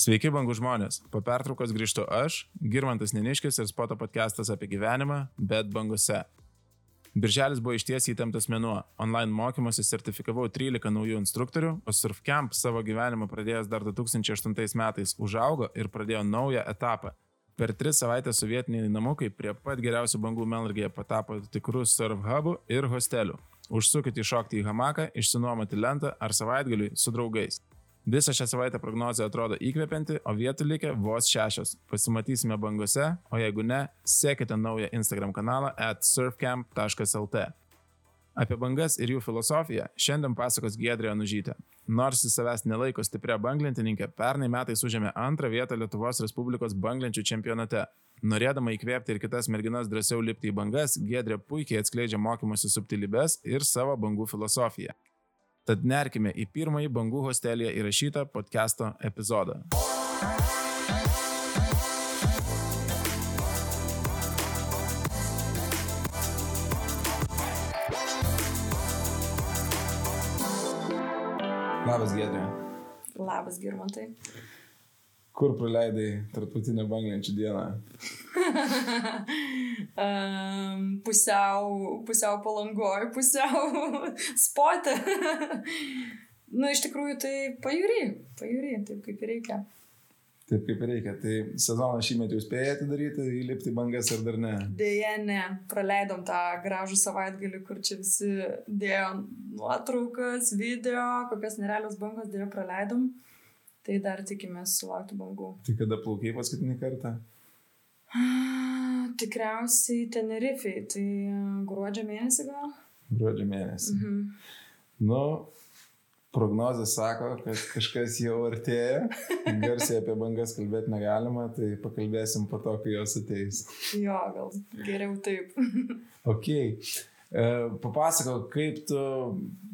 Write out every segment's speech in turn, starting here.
Sveiki, bangų žmonės. Po pertraukos grįžtu aš, Girmantas Neniškis ir Spoto podcastas apie gyvenimą, bet bangose. Birželis buvo išties įtemptas mėnuo. Online mokymuose sertifikavau 13 naujų instruktorių, o Surfcamp savo gyvenimą pradėjęs dar 2008 metais užaugo ir pradėjo naują etapą. Per tris savaitės sovietiniai namukai prie pat geriausių bangų melrgėje patapo tikrų surf hubų ir hostelių. Užsukite įšokti į hamaką, išsinuomoti lentą ar savaitgaliui su draugais. Visą šią savaitę prognozija atrodo įkvepianti, o vietų likę vos šešios. Pasimatysime bangose, o jeigu ne, sekite naują Instagram kanalą at surfcamp.lt. Apie bangas ir jų filosofiją šiandien pasakos Gedrija Nužytė. Nors jis savęs nelaiko stipria banglentininkė, pernai metais užėmė antrą vietą Lietuvos Respublikos banglenčių čempionate. Norėdama įkvėpti ir kitas merginas drąsiau lipti į bangas, Gedrė puikiai atskleidžia mokymosi subtilybės ir savo bangų filosofiją. Tad nerkime į pirmąjį bangų hostelėje įrašytą podcast'o epizodą. Labas, Gedrė. Labas, Girmantai. Kur praleidai tarptautinę banglenčių dieną? um, pusiau, pusiau palangoj, pusiau spotė. nu, iš tikrųjų, tai pajūry, pajūry, taip kaip reikia. Taip kaip reikia. Tai sezoną šį metą jūs spėjate daryti, įlipti bangas ar dar ne? Deja, ne. Praleidom tą gražų savaitgalį, kur čia visi dėjo nuotraukas, video, kokias nerealios bangos dėjo praleidom. Tai dar tikimės sulaukti bangų. Tai kada plaukiai paskutinį kartą? Tikriausiai Tenerifei, tai gruodžio mėnesį gal? Gruodžio mėnesį. Mhm. Nu, prognozija sako, kad kažkas jau artėja. Garsiai apie bangas kalbėti negalima, tai pakalbėsim po to, kai jos ateis. Jo, gal geriau taip. ok. E, papasakok, kaip tu,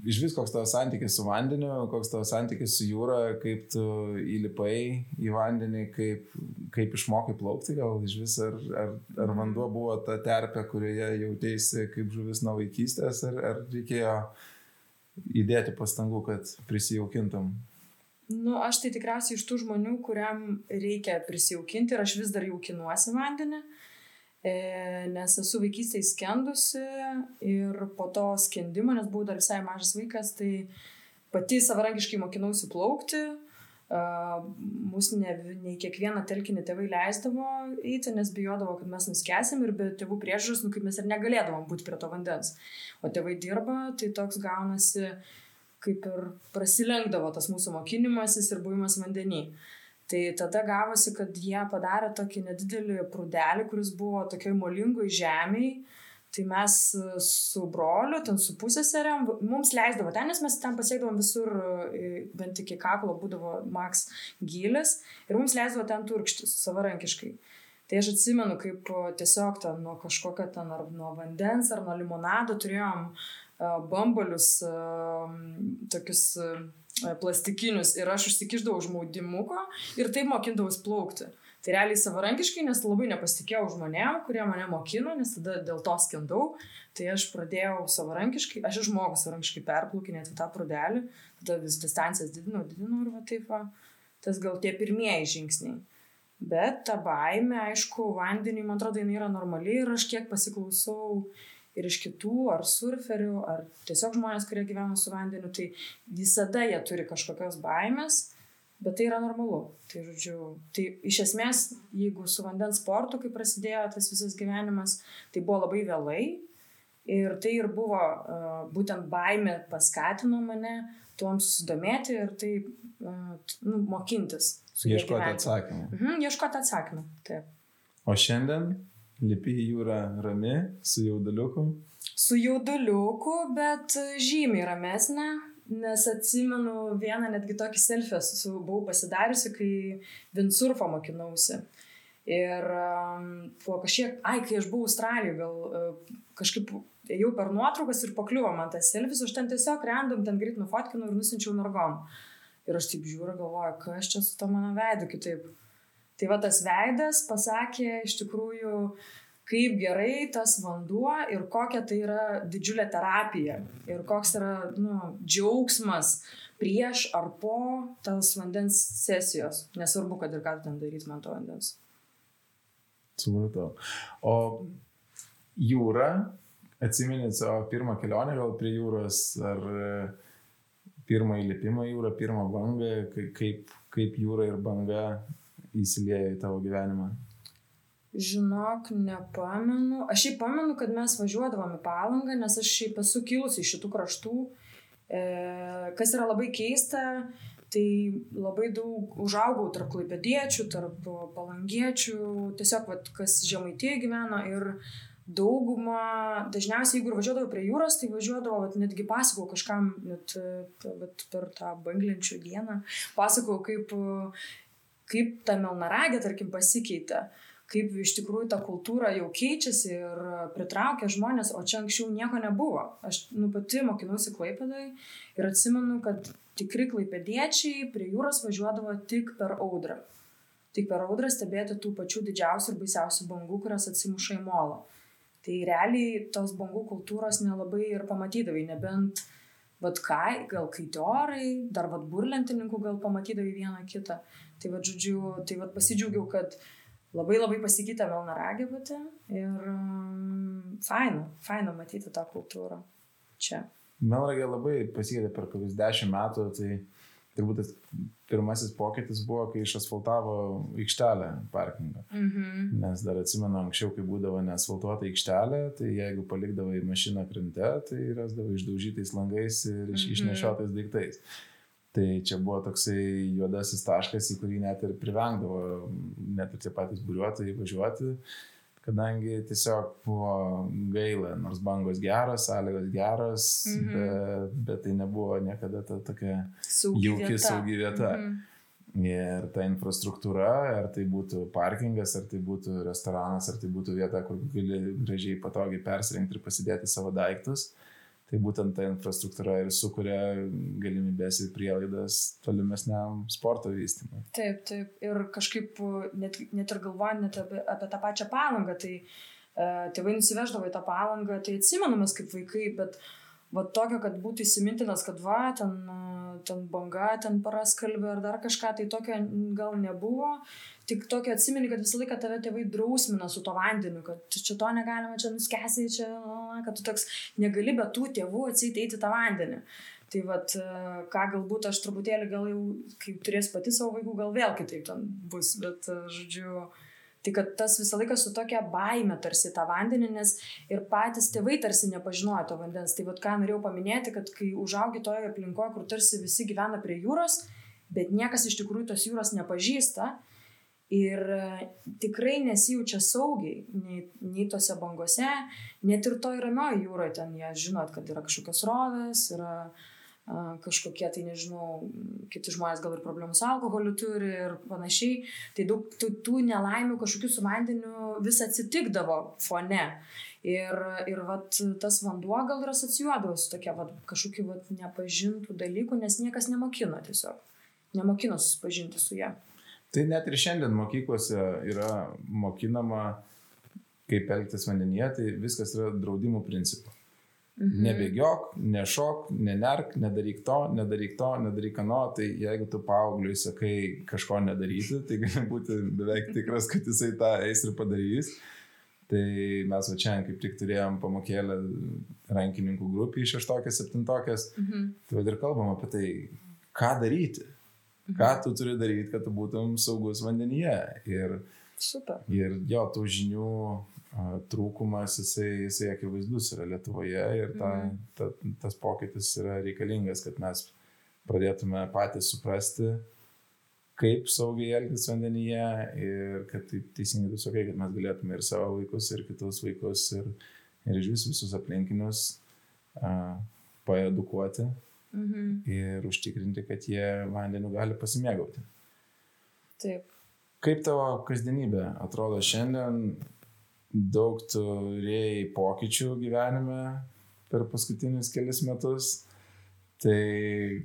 iš vis koks tavo santykis su vandeniu, koks tavo santykis su jūra, kaip tu įlipai į vandenį, kaip, kaip išmokai plaukti, gal iš vis, ar, ar, ar vanduo buvo ta terpė, kurioje jautėsi kaip žuvis nuo vaikystės, ar, ar reikėjo įdėti pastangų, kad prisijaukintum? Nu, aš tai tikriausiai iš tų žmonių, kuriam reikia prisijaukinti ir aš vis dar jaukinuosi vandenį. E, nes esu vaikystėje skendusi ir po to skendimo, nes buvau dar visai mažas vaikas, tai pati savarankiškai mokinausi plaukti. Uh, mūsų ne, ne kiekvieną telkinį tėvai leisdavo eiti, nes bijodavo, kad mes nuskęsim ir be tėvų priežiūros, nu, kaip mes ir negalėdavom būti prie to vandens. O tėvai dirba, tai toks gaunasi, kaip ir prasilenkdavo tas mūsų mokinimasis ir buvimas vandenį. Uh, Tai tada gavosi, kad jie padarė tokį nedidelį prūdelį, kuris buvo tokioj molingoj žemėje. Tai mes su broliu, ten su pusėserėm, mums leisdavo ten, nes mes ten pasiekdavom visur, bent iki kaklo būdavo maks gilis ir mums leisdavo ten turkštis savarankiškai. Tai aš atsimenu, kaip tiesiog ten nuo kažkokio ten ar nuo vandens ar nuo limonado turėjom bambalius, tokius E, plastikinius ir aš užsikiždavau už maudimuko ir taip mokindavau plaukti. Tai realiai savarankiškai, nes labai nepasitikėjau žmonėm, kurie mane mokino, nes tada dėl to skendau. Tai aš pradėjau savarankiškai, aš išmokau savarankiškai perplaukinėti tą prudelį, tada vis distancijas didinau, didinau ir va taip va, tas gal tie pirmieji žingsniai. Bet ta baime, aišku, vandenį, man atrodo, jinai yra normali ir aš kiek pasiklausau ir iš kitų, ar surferių, ar tiesiog žmonės, kurie gyvena su vandeniu, tai visada jie turi kažkokios baimės, bet tai yra normalu. Tai, žodžiu, tai iš esmės, jeigu su vandens sportu, kai prasidėjo tas visas gyvenimas, tai buvo labai vėlai ir tai ir buvo uh, būtent baimė paskatino mane tuom susidomėti ir tai uh, nu, mokintis. Ieškoti atsakymą. Mhm, ieškoti atsakymą, taip. O šiandien Lipi į jūrą rami, su jauduliuku? Su jauduliuku, bet žymiai ramesnė, nes atsimenu vieną netgi tokį selfį su, buvau pasidariusi, kai windsurfo mokinausi. Ir um, po kažkiek, ai, kai aš buvau Australijoje, gal uh, kažkaip ėjau per nuotraukas ir pakliuvo man tas selfis, aš ten tiesiog random, ten greit nufotkinau ir nusinčiau nargom. Ir aš taip žiūriu, galvoju, kas čia su to mano veidu kitaip. Tai va tas veidas pasakė iš tikrųjų, kaip gerai tas vanduo ir kokia tai yra didžiulė terapija ir koks yra nu, džiaugsmas prieš ar po tas vandens sesijos. Nesvarbu, kad ir ką ten daryti man to vandens. Supratau. O jūra, atsiminėt savo pirmą kelionę gal prie jūros, ar e, pirmą įlipimą jūrą, pirmą bangą, kaip, kaip jūra ir banga įsiliejo į tavo gyvenimą? Žinok, nepamenu. Aš šiaip pamenu, kad mes važiuodavom į palangą, nes aš šiaip esu kilusi iš šitų kraštų. E, kas yra labai keista, tai labai daug užaugau tarp klaipėdiečių, tarp palangiečių, tiesiog, vat, kas žemaitėje gyveno ir dauguma, dažniausiai jeigu važiuodavau prie jūros, tai važiuodavau, vat, netgi pasakau kažkam, net vat, per tą banglenčių dieną, pasakau, kaip, kaip ta melnaragė, tarkim, pasikeitė. Uh, kaip iš tikrųjų ta kultūra jau keičiasi ir pritraukia žmonės, o čia anksčiau nieko nebuvo. Aš nu, pati mokinusi Klaipėdai ir atsimenu, kad tikri klaipėdiečiai prie jūros važiuodavo tik per audrą. Tik per audrą stebėti tų pačių didžiausių ir baisiausių bangų, kurios atsimuša į molą. Tai realiai tos bangų kultūros nelabai ir pamatydavai, nebent vad kai, gal kaitiorai, dar vad burlentininkų gal pamatydavai vieną kitą. Tai vad žodžiu, tai vad pasidžiaugiau, kad labai labai pasikeitė Melnaragė pati ir um, faina, faina matyti tą kultūrą čia. Melnaragė labai pasikeitė per kokius dešimt metų, tai turbūt tas pirmasis pokytis buvo, kai išasfaltavo aikštelę parkingą. Mhm. Nes dar atsimenu anksčiau, kai būdavo nesfaltuota aikštelė, tai jeigu palikdavai mašiną krante, tai rasdavo išdaužytais langais ir mhm. išnešiotais daiktais. Tai čia buvo toksai juodasis taškas, į kurį net ir privengdavo, net ir tie patys būriuotojai važiuoti, kadangi tiesiog buvo gaila, nors bangos geros, sąlygos geros, mm -hmm. bet, bet tai nebuvo niekada ta tokia saugi jauki, vieta. saugi vieta. Mm -hmm. Ir ta infrastruktūra, ar tai būtų parkingas, ar tai būtų restoranas, ar tai būtų vieta, kur gali gražiai patogiai persirengti ir pasidėti savo daiktus, mm tai būtent ta infrastruktūra ir sukuria galimybės ir prielaidas tolimesniam sporto vystymui. Taip, taip. Ir kažkaip net, net ir galvojant net apie, apie tą pačią palangą, tai uh, tėvai nusiveždavo į tą palangą, tai atsimenamės kaip vaikai, bet va tokio, kad būtų įsimintinas, kad va, ten, ten banga, ten paraskalbė ar dar kažką, tai tokio gal nebuvo. Uh, tik tokio atsimeni, kad visą laiką tave tėvai drausmina su to vandeniu, kad čia to negalima, čia nuskesi, čia, kad tu toks negali be tų tėvų atseit eiti tą vandenį. Tai vad, ką galbūt aš truputėlį gal jau, kai turės pati savo vaikų, gal vėl kitaip ten bus, bet, žodžiu, tai kad tas visą laiką su tokia baime tarsi tą vandenį, nes ir patys tėvai tarsi nepažinojo to vandens. Tai vad, ką norėjau paminėti, kad kai užaugi toje aplinkoje, kur tarsi visi gyvena prie jūros, bet niekas iš tikrųjų tos jūros nepažįsta, Ir e, tikrai nesijaučia saugiai, nei, nei tose bangose, net ir toj ramioje jūroje, ten jie žinot, kad yra kažkokios rovės, yra a, kažkokie, tai nežinau, kiti žmonės gal ir problemų su alkoholiu turi ir panašiai. Tai daug tų, tų nelaimių kažkokių su vandeniu vis atsitikdavo fone. Ir, ir vat, tas vanduo gal ir asocijuodavo su tokia vat, kažkokiu vat, nepažintų dalykų, nes niekas nemokino tiesiog. Nemokino susipažinti su ją. Tai net ir šiandien mokyklose yra mokinama, kaip elgtis vandenyje, tai viskas yra draudimų principu. Mhm. Nebėgiok, nešok, nenerk, nedaryk to, nedaryk to, nedaryk ano, tai jeigu tu paaugliui sakai kažko nedaryti, tai gali būti beveik tikras, kad jisai tą eis ir padarys. Tai mes va čia kaip tik turėjom pamokėlę rankininkų grupį iš šeštokės, septintokės. Mhm. Tai vad ir kalbam apie tai, ką daryti. Mhm. Ką tu turi daryti, kad tu būtum saugus vandenyje. Ir, Super. ir jo, tų žinių trūkumas, jisai, jisai akivaizdus yra Lietuvoje ir ta, mhm. ta, tas pokytis yra reikalingas, kad mes pradėtume patys suprasti, kaip saugiai elgtis vandenyje ir kad tai teisingai tu sakai, kad mes galėtume ir savo vaikus, ir kitus vaikus, ir, ir iš vis visus aplinkinius uh, paedukuoti mhm. ir užtikrinti, kad jie vandeniu gali pasimėgauti. Taip. Kaip tavo kasdienybė atrodo šiandien? Daug turėjai pokyčių gyvenime per paskutinius kelius metus. Tai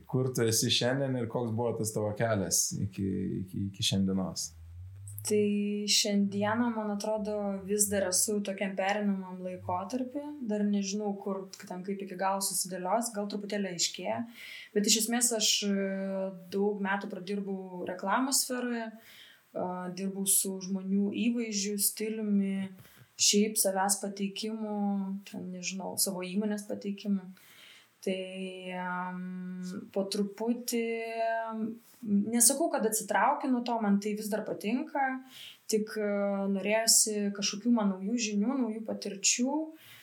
kur tu esi šiandien ir koks buvo tas tavo kelias iki, iki, iki šiandienos? Tai šiandieną, man atrodo, vis dar esu tokiam perinamam laikotarpį, dar nežinau, kur ten kaip iki galo susidėlios, gal truputėlį aiškėja, bet iš esmės aš e, daug metų pradirbau reklamos sferoje, dirbau su žmonių įvaizdžiu, stiliumi, šiaip savęs pateikimu, ten nežinau, savo įmonės pateikimu. Tai um, po truputį, nesakau, kad atsitraukiu nuo to, man tai vis dar patinka, tik uh, norėjusi kažkokių man naujų žinių, naujų patirčių.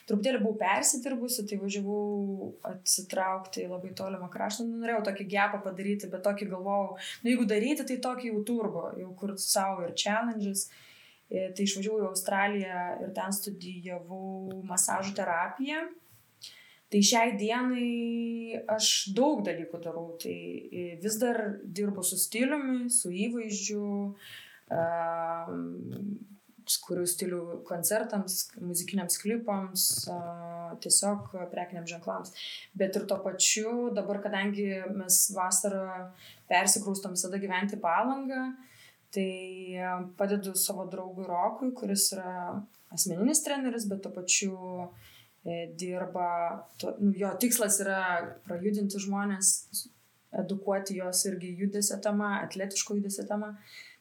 Truputėlį buvau persidirbusi, tai važiavau atsitraukti į labai tolimą kraštą. Nu, norėjau tokį gepą padaryti, bet tokį galvojau, nu jeigu daryti, tai tokį jau turbo, jau kur savo ir challenges. E, tai išvažiavau į Australiją ir ten studijavau masažų terapiją. Tai šiai dienai aš daug dalykų darau. Tai e, vis dar dirbu su stiliumi, su įvaizdžiu, kuriu stilių koncertams, muzikiniams klipams, tiesiog prekiniams ženklams. Bet ir tuo pačiu, dabar kadangi mes vasarą persikraustom visada gyventi palangą, Tai padedu savo draugui Rokui, kuris yra asmeninis treneris, bet to pačiu e, dirba, to, nu, jo tikslas yra prajudinti žmonės, edukuoti juos irgi judesio tema, atletiško judesio tema.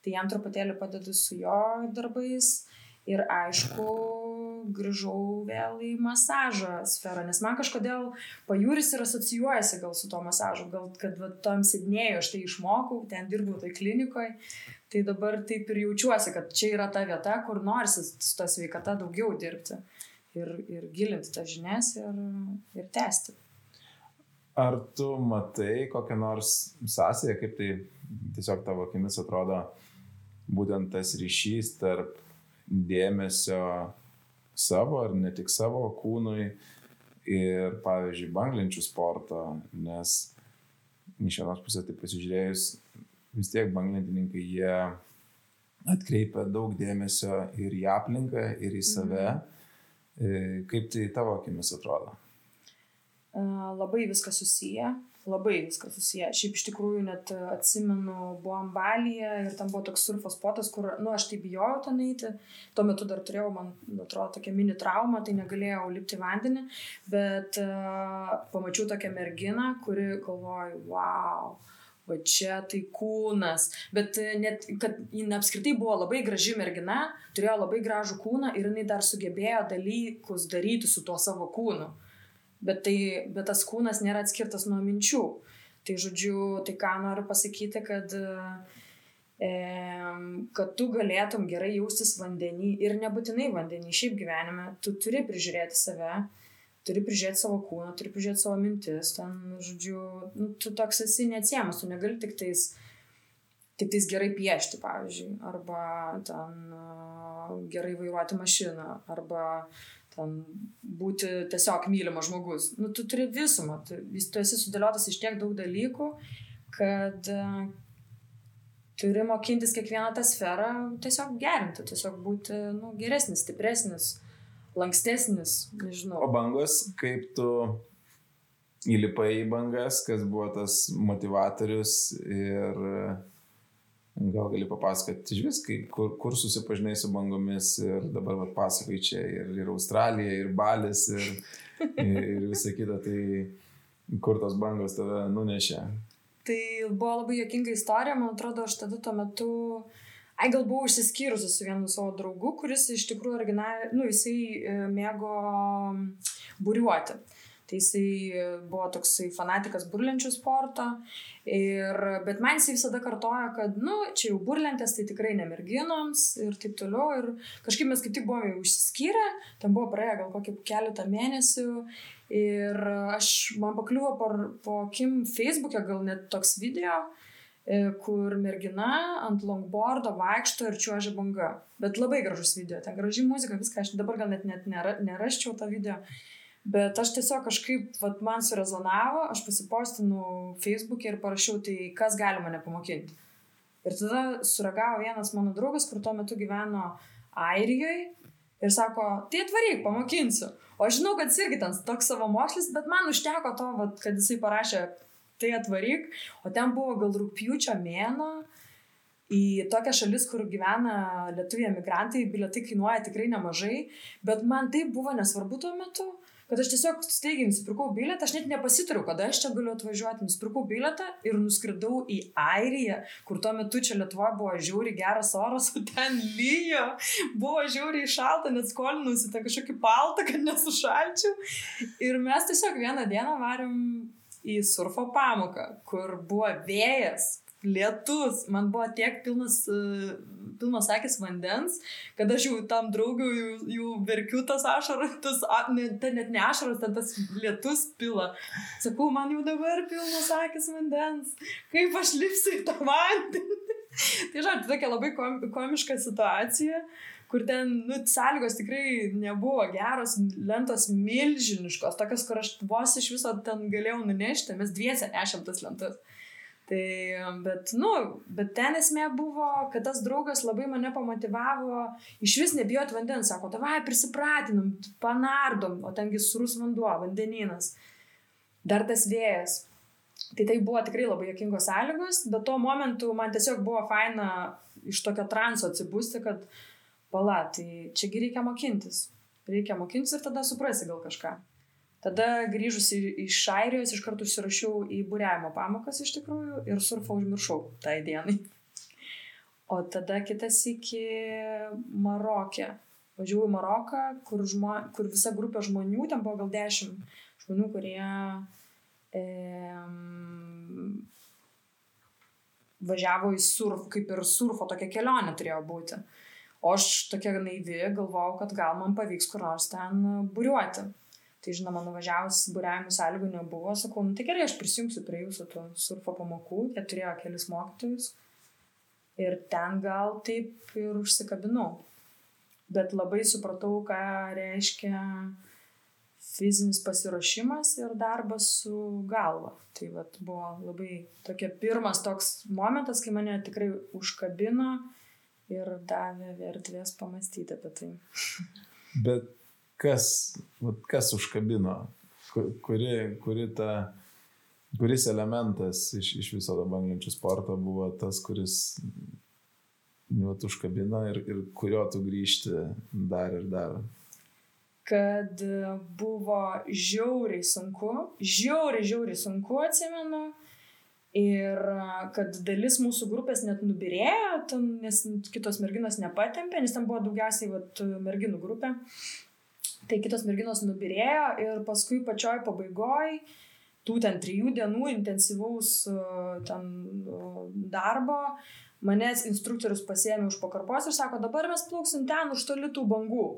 Tai jam truputėlį padedu su jo darbais ir aišku, grįžau vėl į masažo sferą, nes man kažkodėl pajūris ir asocijuojasi gal su to masažu, gal kad va, tom sidnėjau, aš tai išmokau, ten dirbau tai klinikoje, Tai dabar taip ir jaučiuosi, kad čia yra ta vieta, kur norisi su ta sveikata daugiau dirbti ir, ir gilinti tas žinias ir, ir tęsti. Ar tu matai kokią nors sąsąją, kaip tai tiesiog tavo akimis atrodo būtent tas ryšys tarp dėmesio savo ar ne tik savo kūnui ir, pavyzdžiui, banglenčių sporto, nes iš vienos pusės tai pasižiūrėjus vis tiek banglentininkai jie atkreipia daug dėmesio ir į aplinką, ir į save. Mhm. Kaip tai tavo akimis atrodo? Labai viskas susiję, labai viskas susiję. Šiaip iš tikrųjų net atsimenu, buvom Balyje ir tam buvo toks surfo spotas, kur, nu, aš tai bijojau ten eiti. Tuo metu dar turėjau, man atrodo, tokia mini trauma, tai negalėjau lipti vandenį, bet uh, pamačiau tokią merginą, kuri galvoju, wow va čia tai kūnas. Bet e, net, kad jin apskritai buvo labai graži mergina, turėjo labai gražų kūną ir jinai dar sugebėjo dalykus daryti su tuo savo kūnu. Bet, tai, bet tas kūnas nėra atskirtas nuo minčių. Tai žodžiu, tai ką noriu pasakyti, kad, e, kad tu galėtum gerai jaustis vandenį ir nebūtinai vandenį, šiaip gyvenime, tu turi prižiūrėti save turi prižiūrėti savo kūną, turi prižiūrėti savo mintis, ten, žodžiu, nu, tu toks esi neatsiemas, tu negali tik tais, tik tais gerai piešti, pavyzdžiui, arba ten gerai vairuoti mašiną, arba ten būti tiesiog mylimas žmogus. Nu, tu turi visumą, tu, tu esi sudėliotas iš tiek daug dalykų, kad turi mokintis kiekvieną tą sferą tiesiog gerinti, tiesiog būti nu, geresnis, stipresnis lankstesnis, nežinau. O bangos, kaip tu įlipai į bangas, kas buvo tas motivatorius ir gal gali papasakoti iš vis, kaip, kur, kur susipažinai su bangomis ir dabar vat, pasakai čia ir, ir Australija, ir Balis, ir, ir visa kita, tai kur tos bangos tave nunešė. Tai buvo labai jokinga istorija, man atrodo, aš tada tuo metu uh, Ai, gal buvau išsiskyrusi su vienu savo draugu, kuris iš tikrųjų originaliai, nu, jisai e, mėgo būriuoti. Tai jisai e, buvo toksai fanatikas burlenčių sporto, ir, bet man jisai visada kartoja, kad, nu, čia jau burlentės, tai tikrai ne merginoms ir taip toliau. Ir kažkaip mes kaip tik buvome jau išsiskyrę, ten buvo praėję gal kokį keletą mėnesių. Ir aš, man pakliuvo po, po Kim Facebook'e gal net toks video, E, kur mergina ant longboardo vaikšto ir čiuožia banga. Bet labai gražus video, ten graži muzika, viską, aš dabar gal net, net nera, neraščiau tą video. Bet aš tiesiog kažkaip, vat, man surezonavo, aš pasipostinau Facebook'e ir parašiau, tai kas gali mane pamokinti. Ir tada suragavo vienas mano draugas, kur tuo metu gyveno Airijoje ir sako, tai atvaryk, pamokinsiu. O aš žinau, kad jis irgi ten toks savo mokslis, bet man užteko to, vat, kad jisai parašė tai atvaryk, o ten buvo gal rūpjūčio mėno. į tokią šalis, kur gyvena lietuviai emigrantai, bilietai kainuoja tikrai nemažai, bet man tai buvo nesvarbu tuo metu kad aš tiesiog staigiai nusipirkau bilietą, aš net nepasitariu, kada aš čia galiu atvažiuoti, nusipirkau bilietą ir nuskridau į Airiją, kur tuo metu čia Lietuva buvo žiauri geras oras, o ten lyjo, buvo žiauriai šalta, net skolinusi tą kažkokį paltą, kad nesušalčiau. Ir mes tiesiog vieną dieną varėm į surfo pamoką, kur buvo vėjas, lietus, man buvo tiek pilnas, uh, pilnas akis vandens, kad aš jau tam draugiu jau, jau verkiu tas ašaras, tas, ne, ten net ne ašaras, ten tas lietus pila. Sakau, man jau dabar pilnas akis vandens, kaip aš lipsiu į tą vandenį. tai žinot, tokia labai kom, komiška situacija kur ten, nu, sąlygos tikrai nebuvo geros, lentos milžiniškos, tokios, kur aš vos iš viso ten galėjau nunešti, mes dviese nešėm tas lentas. Tai, bet, nu, bet ten esmė buvo, kad tas draugas labai mane pamotivavo iš vis nebijoti vandens, sako, tavai prisipratinam, panardom, o tengi surus vanduo, vandeninas, dar tas vėjas. Tai tai buvo tikrai labai jokingos sąlygos, bet tuo momentu man tiesiog buvo faina iš tokio transo atsibūsti, kad pala, tai čiagi reikia mokintis. Reikia mokintis ir tada suprasi gal kažką. Tada grįžusi iš Airijos iš karto užsirašiau į būriavimo pamokas iš tikrųjų ir surfą užmiršau tai dienai. O tada kitas iki Marokė. Važiavau į Maroką, kur, žmo, kur visa grupė žmonių, ten buvo gal dešimt žmonių, kurie e, važiavo į surf, kaip ir surfo tokia kelionė turėjo būti. O aš tokia naivi galvojau, kad gal man pavyks kur nors ten būriuoti. Tai žinoma, nuvažiavus būriavimų sąlygų nebuvo, sakau, nu tai gerai, aš prisijungsiu prie jūsų tų surfo pamokų, jie turėjo kelis mokytojus. Ir ten gal taip ir užsikabinau. Bet labai supratau, ką reiškia fizinis pasiruošimas ir darbas su galva. Tai vat, buvo labai tokia pirmas toks momentas, kai mane tikrai užkabino ir davė erdvės pamastyti apie tai. Bet kas, kas užkabino, kuri, kuri ta, kuris elementas iš, iš viso to banglenčių sporto buvo tas, kuris nu, užkabino ir, ir kurio tu grįžti dar ir dar kad buvo žiauriai sunku, žiauriai, žiauriai sunku atsimenu. Ir kad dalis mūsų grupės net nubirėjo, ten, nes kitos merginos nepatempė, nes ten buvo daugiausiai vat, merginų grupė. Tai kitos merginos nubirėjo ir paskui pačioj pabaigoj tų ten trijų dienų intensyvaus ten darbo manęs instruktorius pasėmė už pakarpos ir sako, dabar mes plauksim ten už toli tų bangų.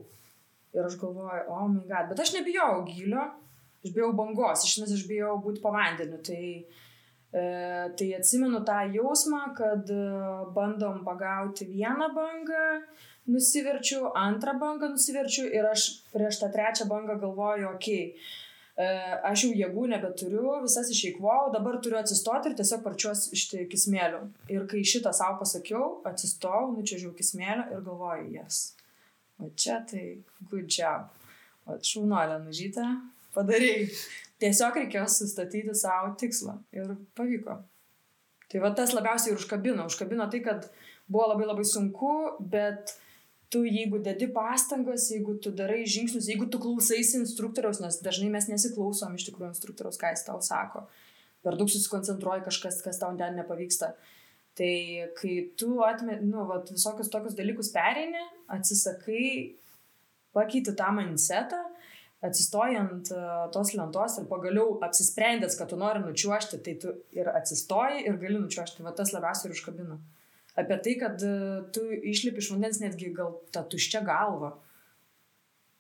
Ir aš galvoju, o oh my god, bet aš nebijau gilio, aš bijau bangos, iš nes aš bijau būti po vandeniu. Tai, tai atsimenu tą jausmą, kad e, bandom pagauti vieną bangą, nusiverčiu, antrą bangą nusiverčiu ir aš prieš tą trečią bangą galvoju, okei, okay, aš jau jėgų nebeturiu, visas išeikvojau, dabar turiu atsistoti ir tiesiog parčiuos iš kismėlių. Ir kai šitą savo pasakiau, atsistojau, nučiažiau kismėlį ir galvoju, jas. Yes. O čia tai good job. O šaunuolė nužyta, padarai. Tiesiog reikėjo sustatyti savo tikslą ir pavyko. Tai va tas labiausiai ir užkabino. Užkabino tai, kad buvo labai labai sunku, bet tu jeigu dedi pastangas, jeigu tu darai žingsnius, jeigu tu klausaisi instruktoriaus, nes dažnai mes nesiklausom iš tikrųjų instruktoriaus, ką jis tau sako, per daug susikoncentruoji kažkas, kas tau ten nepavyksta. Tai kai tu atmet, nu, vat, visokius tokius dalykus pereini, atsisakai, pakeiti tą mindsetą, atsistoji ant uh, tos lentos ir pagaliau apsisprendęs, kad tu nori nučiuošti, tai tu ir atsistoji ir gali nučiuošti. Va tas labiausiai ir užkabina apie tai, kad e, tu išlipi iš vandens netgi gal tą tuščią galvą,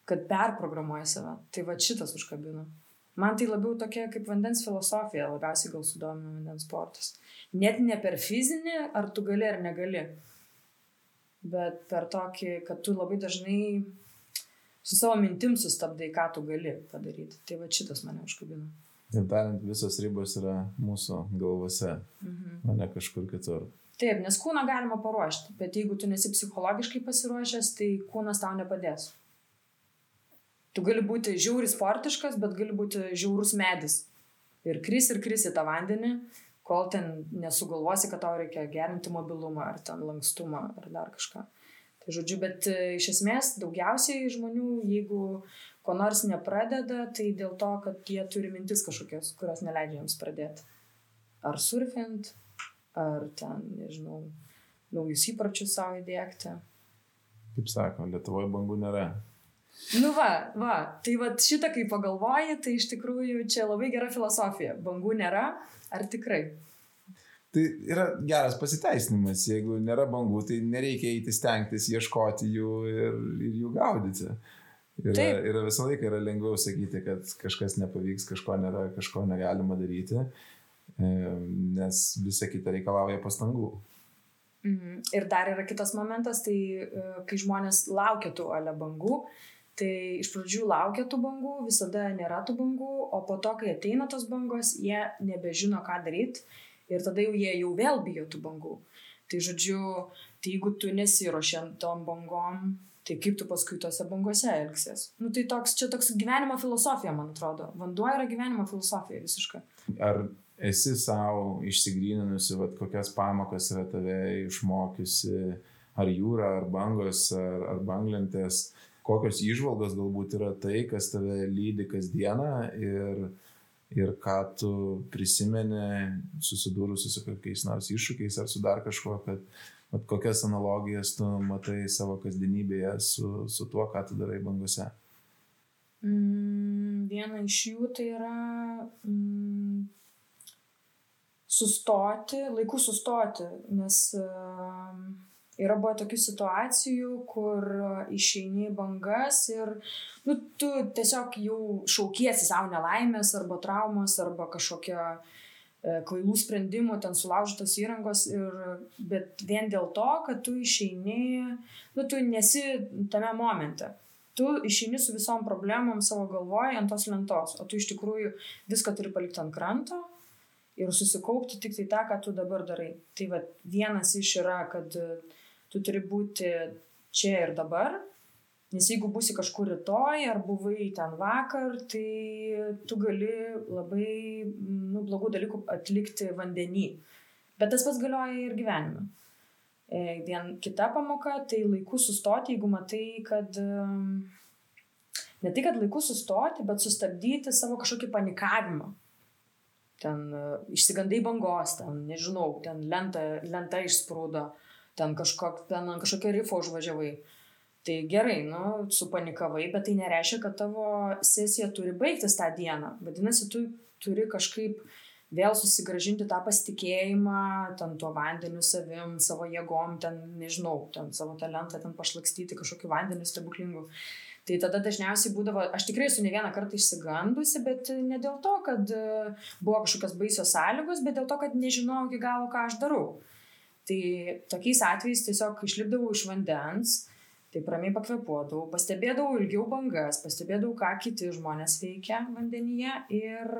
kad perprogramuoji save. Tai va šitas užkabino. Man tai labiau tokia kaip vandens filosofija, labiausiai gal sudomina vandens sportas. Net ne per fizinį, ar tu gali ar negali, bet per tokį, kad tu labai dažnai su savo mintim sustabdai, ką tu gali padaryti. Tai va šitas mane užkabino. Ir tariant, visos ribos yra mūsų galvose, mhm. o ne kažkur kitur. Taip, nes kūną galima paruošti, bet jeigu tu nesi psichologiškai pasiruošęs, tai kūnas tau nepadės. Tu gali būti žiauri sportiškas, bet gali būti žiaurus medis. Ir kris ir kris į tą vandenį, kol ten nesugalvosi, kad tau reikia gerinti mobilumą ar ten lankstumą ar dar kažką. Tai žodžiu, bet e, iš esmės daugiausiai žmonių, jeigu ko nors nepradeda, tai dėl to, kad jie turi mintis kažkokios, kurios neleidžia jiems pradėti. Ar surfint, ar ten, nežinau, naujus įpročius savo įdėkti. Kaip sako, Lietuvoje bangų nėra. Nu va, va, tai va šitą kai pagalvoji, tai iš tikrųjų čia labai gera filosofija. Bangų nėra, ar tikrai? Tai yra geras pasiteisinimas. Jeigu nėra bangų, tai nereikia eiti stengtis ieškoti jų ir, ir jų gaudyti. Yra, Taip. yra visą laiką yra lengviau sakyti, kad kažkas nepavyks, kažko nėra, kažko negalima daryti, nes visa kita reikalauja pastangų. Mhm. Ir dar yra kitas momentas, tai e, kai žmonės laukia tų ale bangų, tai iš pradžių laukia tų bangų, visada nėra tų bangų, o po to, kai ateina tos bangos, jie nebežino, ką daryti ir tada jau jie jau vėl bijo tų bangų. Tai žodžiu, tai jeigu tu nesiuošiam tom bangom, tai kaip tu paskui tose bangose elgsies. Nu tai toks, čia toks gyvenimo filosofija, man atrodo. Vanduo yra gyvenimo filosofija visiškai. Ar esi savo išsigryninusi, vat, kokias pamokas yra tave išmokiusi, ar jūra, ar bangos, ar, ar banglentės, kokios išvalgos galbūt yra tai, kas tave lydi kasdieną ir, ir ką tu prisimeni susidūrusi su kokiais nors iššūkiais ar su dar kažkuo, kad vat, kokias analogijas tu matai savo kasdienybėje su, su tuo, ką tu darai bangose. Mm, viena iš jų tai yra mm, sustoti, laiku sustoti, nes ehm, yra buvo tokių situacijų, kur išeini bangas ir nu, tu tiesiog jau šaukiesi savo nelaimės arba traumos arba kažkokią e, kvailų sprendimų, ten sulaužytos įrangos, ir, bet vien dėl to, kad tu išeini, nu, tu nesi tame momente. Tu išeini su visom problemom savo galvoje ant tos lentos, o tu iš tikrųjų viską turi palikti ant kranto ir susikaupti tik tai tą, ką tu dabar darai. Tai va, vienas iš yra, kad e, tu turi būti čia ir dabar, nes jeigu būsi kažkur rytoj ar buvai ten vakar, tai tu gali labai nu, blogų dalykų atlikti vandenį. Bet tas pats galioja ir gyvenime. E, vien kita pamoka, tai laiku sustoti, jeigu matai, kad ne tai, kad laiku sustoti, bet sustabdyti savo kažkokį panikavimą ten e, išsigandai bangos, ten, nežinau, ten lenta, lenta išsprūdo, ten, kažkok, ten ant kažkokio rifo užvažiavai. Tai gerai, nu, supanikavai, bet tai nereiškia, kad tavo sesija turi baigtis tą dieną. Vadinasi, tu turi kažkaip vėl susigražinti tą pasitikėjimą, ten tuo vandeniu savim, savo jėgom, ten, nežinau, ten savo talentą, ten pašlakstyti kažkokiu vandeniu stebuklingu. Tai tada dažniausiai būdavo, aš tikrai esu ne vieną kartą išsigandusi, bet ne dėl to, kad e, buvo kažkokios baisios sąlygos, bet dėl to, kad nežinojau iki galo, ką aš darau. Tai tokiais atvejais tiesiog išlipdavau iš vandens, taip ramiai pakvepuodavau, pastebėdavau ilgiau bangas, pastebėdavau, ką kiti žmonės veikia vandenyje ir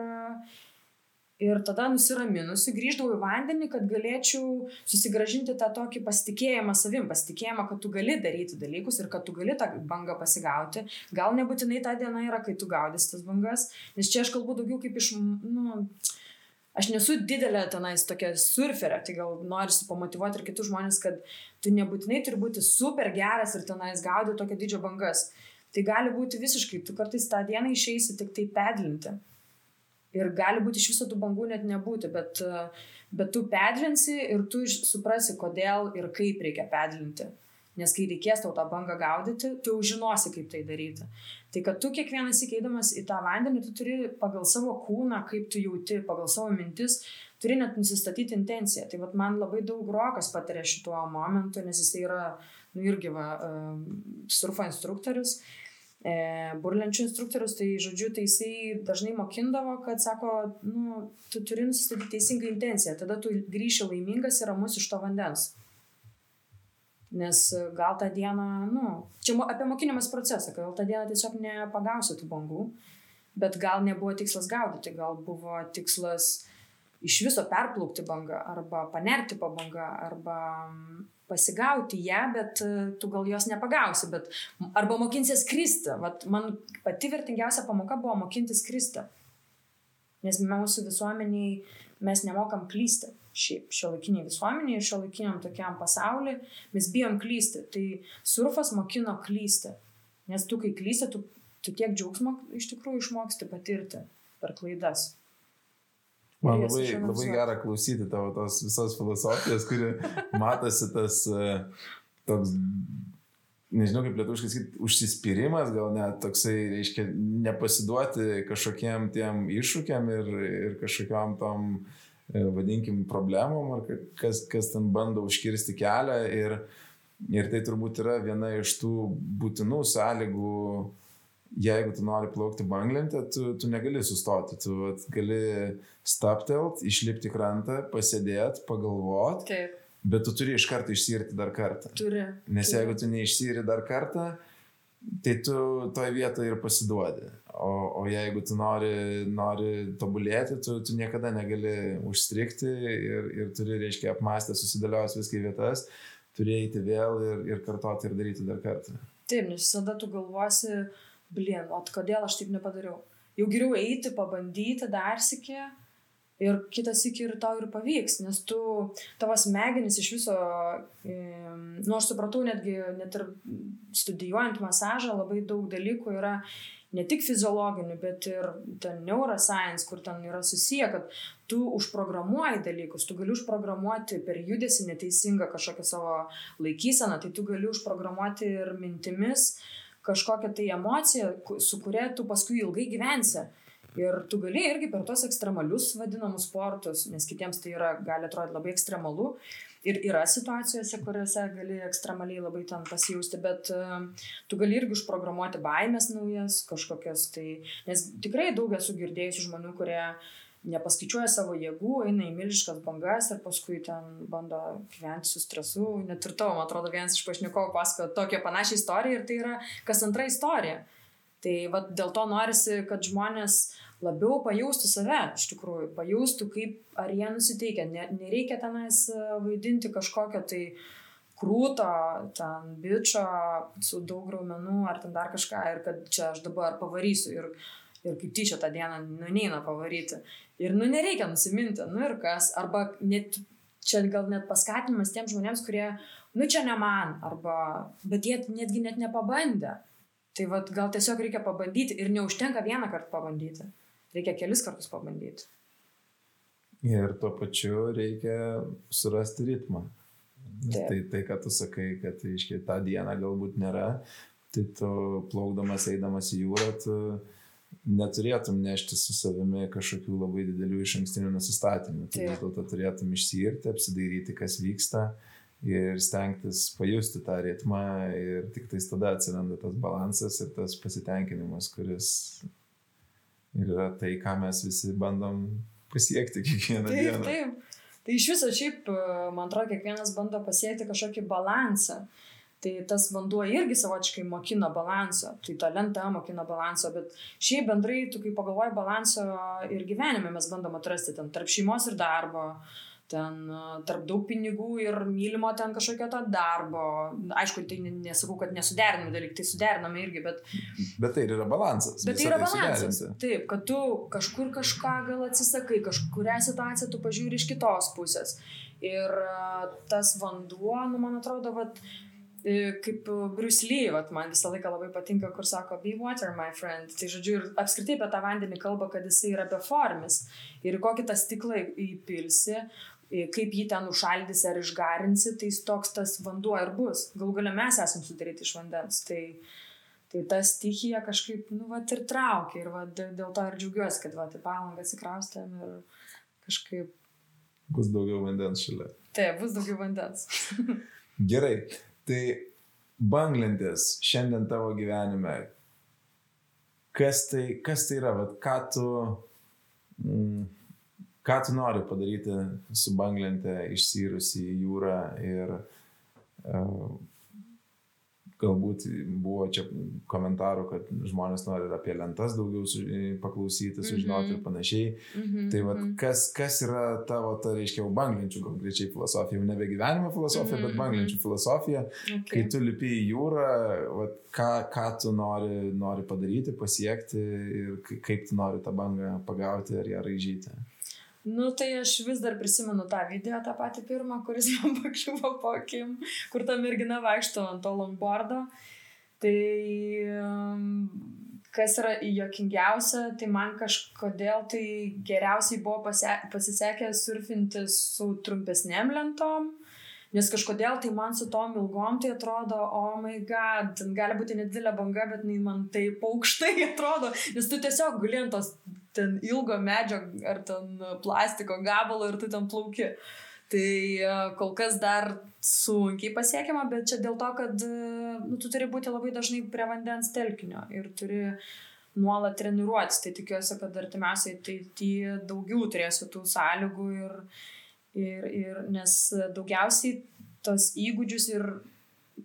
Ir tada nusiraminusi, grįždavau į vandenį, kad galėčiau susigražinti tą tokį pasitikėjimą savim, pasitikėjimą, kad tu gali daryti dalykus ir kad tu gali tą bangą pasigauti. Gal nebūtinai ta diena yra, kai tu gaudys tas bangas, nes čia aš kalbu daugiau kaip iš, nu, aš nesu didelė tenais tokia surferė, tai gal noriu pamotivuoti ir kitus žmonės, kad tu nebūtinai turi būti super geras ir tenais gaudyti tokio didžio bangas. Tai gali būti visiškai, tu kartais tą dieną išeisi tik tai pedlinti Ir gali būti iš viso tų bangų net nebūti, bet, bet tu pedlinsi ir tu suprasi, kodėl ir kaip reikia pedlinti. Nes kai reikės tau tą bangą gaudyti, tu jau žinosi, kaip tai daryti. Tai kad tu kiekvienas įkeidamas į tą vandenį, tu turi pagal savo kūną, kaip tu jauti, pagal savo mintis, turi net nusistatyti intenciją. Tai vat man labai daug rokas patiria šituo momentu, nes jis yra, nu irgi va, surfo instruktorius. E, burlenčių instruktorius, tai žodžiu, tai jisai dažnai mokindavo, kad sako, nu, tu turi nusistatyti teisingą intenciją, tada tu grįši laimingas ir ramus iš to vandens. Nes gal tą dieną, nu, čia apie mokinimas procesą, gal tą dieną tiesiog nepagausi tų bangų, bet gal nebuvo tikslas gaudyti, gal buvo tikslas iš viso perplaukti bangą arba panerti po bangą arba pasigauti ją, bet e, tu gal jos nepagausi, bet arba mokinsies kristi. Vat man pati vertingiausia pamoka buvo mokintis kristi. Nes mūsų visuomeniai mes nemokam klysti. Šiaip šio laikiniai visuomeniai ir šio laikiniam tokiam pasauliu mes bijom klysti. Tai surfas mokino klysti. Nes tu, kai klysti, tu, tu tiek džiaugsmo iš tikrųjų išmoksti patirti per klaidas. Man labai, labai gera klausyti tavo tos visos filosofijos, kuri matosi tas e, toks, nežinau kaip lietuviškai sakyti, užsispyrimas, gal net toksai, reiškia, nepasiduoti kažkokiem tiem iššūkiam ir, ir kažkokiam tom, vadinkim, problemom, ar kas, kas ten bando užkirsti kelią. Ir, ir tai turbūt yra viena iš tų būtinų sąlygų jeigu tu nori plaukti banglentę, tu, tu negali sustoti, tu vat, gali staptelt, išlipti krantą, pasėdėti, pagalvoti. Taip. Bet tu turi iš karto išsirti dar kartą. Turi. Nes turi. jeigu tu neišsiri dar kartą, tai tu toje vietoje ir pasiduodi. O, o jeigu tu nori, nori tobulėti, tu, tu niekada negali užstrikti ir, ir turi, reiškia, apmastę, susidėliojęs viską į vietas, turi eiti vėl ir, ir kartoti ir daryti dar kartą. Taip, nes visada tu galvosi, blin, o kodėl aš taip nepadariau. Jau geriau eiti, pabandyti dar sikį ir kitas iki ir tau ir pavyks, nes tu, tavo smegenys iš viso, e, nu aš supratau netgi, net ir studijuojant masažą, labai daug dalykų yra ne tik fiziologinių, bet ir ten neuroscience, kur ten yra susiję, kad tu užprogramuoji dalykus, tu gali užprogramuoti per judesi neteisingą kažkokią savo laikyseną, tai tu gali užprogramuoti ir mintimis, uh, kažkokią tai emociją, su kuria tu paskui ilgai gyvensi. Ir tu gali irgi per tos ekstremalius vadinamus sportus, nes kitiems tai yra, gali atrodyti labai ekstremalu. Ir yra situacijose, kuriuose gali ekstremaliai labai ten pasijausti, bet uh, tu gali irgi užprogramuoti baimės naujas, kažkokias tai, nes tikrai daug esu girdėjusi žmonių, kurie nepaskaičiuoja savo jėgų, eina į milžiškas bangas ir paskui ten bando gyventi su stresu. Net ir tavo, man atrodo, vienas iš pašnekovų pasakojo tokią panašią istoriją ir tai yra kas antra istorija. Tai va, dėl to norisi, kad žmonės labiau pajaustų save, iš tikrųjų, pajaustų, kaip ar jie nusiteikia. Ne, nereikia tenais e, vaidinti kažkokio tai krūto, ten bičio su daug raumenų ar ten dar kažką ir kad čia aš dabar pavarysiu ir, ir kaip tyčia tą dieną nu, neina pavaryti. Ir, nu, nereikia nusiminti, nu ir kas, arba net, čia gal net paskatinimas tiems žmonėms, kurie, nu, čia ne man, arba, bet jie netgi net nepabandė. Tai vad, gal tiesiog reikia pabandyti ir neužtenka vieną kartą pabandyti, reikia kelis kartus pabandyti. Ir tuo pačiu reikia surasti ritmą. Taip. Tai, tai, ką tu sakai, kad, iškiai, tą dieną galbūt nėra, tai tu plaukdamas, eidamas į jūrą, tu neturėtum nešti su savimi kažkokių labai didelių iš ankstinių nusistatymų. Tai vis dėlto turėtum išsiirti, apsidairyti, kas vyksta ir stengtis pajusti tą ritmą ir tik tais tada atsiranda tas balansas ir tas pasitenkinimas, kuris yra tai, ką mes visi bandom pasiekti kiekvieną taip, dieną. Taip, tai iš viso šiaip, man atrodo, kiekvienas bando pasiekti kažkokį balansą. Uh, Tai tas vanduo irgi savotiškai mokina balanso, tai ta lenta mokina balanso, bet šiaip bendrai, tu kai pagalvoji balanso ir gyvenime mes bandom atrasti ten tarp šeimos ir darbo, ten tarp daug pinigų ir mylimo ten kažkokio to darbo. Aišku, tai nesakau, kad nesuderinami dalykai, tai suderinami irgi, bet... Bet tai yra balansas. Bet tai yra tai balansas. Taip, kad tu kažkur kažką gal atsisakai, kažkurią situaciją tu pažiūri iš kitos pusės. Ir tas vanduo, nu, man atrodo, vat, kaip Bruce Lee, vat, man visą laiką labai patinka, kur sako, be water, my friend. Tai žodžiu, ir apskritai apie tą vandenį kalba, kad jisai yra beformis. Ir kokį tą stiklą įpilsi, kaip jį ten užšaldysi ar išgarinsi, tai toks tas vanduo ir bus. Galų galia mes esame sudaryti iš vandens. Tai, tai ta stichija kažkaip, nu, vat ir traukia. Ir vat, dėl to ir džiaugiuosi, kad vat į palangą atsikraustėm ir kažkaip. Bus daugiau vandens šalia. Taip, bus daugiau vandens. Gerai. Tai banglentės šiandien tavo gyvenime, kas tai, kas tai yra, Vat, ką, tu, mm, ką tu nori padaryti su banglente išsirus į jūrą ir uh, galbūt buvo čia komentarų, kad žmonės nori ir apie lentas daugiau su, paklausyti, sužinoti mm -hmm. ir panašiai. Mm -hmm. Tai vad, mhm. kas, kas yra tavo, ta reiškia, banglenčių konkrečiai filosofija, jau nebe gyvenimo filosofija, mm -hmm. bet banglenčių mhm. filosofija, okay. kai tu lipi į jūrą, vat, ką, ką tu nori, nori padaryti, pasiekti ir kaip tu nori tą bangą pagauti ar ją raižyti. Nu, tai aš vis dar prisimenu tą video, tą patį pirmą, kuris man pakliuvo po akim, kur ta mergina vaikšto ant to longboardo. Tai kas yra jokingiausia, tai man kažkodėl tai geriausiai buvo pasisekę surfinti su trumpesnėm lentom. Nes kažkodėl tai man su tom ilgom tai atrodo, oh my god, gali būti nedidelė banga, bet man taip aukštai atrodo, nes tu tiesiog guli ant tos ten ilgo medžio ar ten plastiko gabalo ir tu ten plauki. Tai e, kol kas dar sunkiai pasiekiama, bet čia dėl to, kad e, nu, tu turi būti labai dažnai prie vandens telkinio ir turi nuolat treniruotis. Tai tikiuosi, kad artimiausiai tai daugiau turėsiu tų sąlygų ir, ir, ir nes daugiausiai tos įgūdžius ir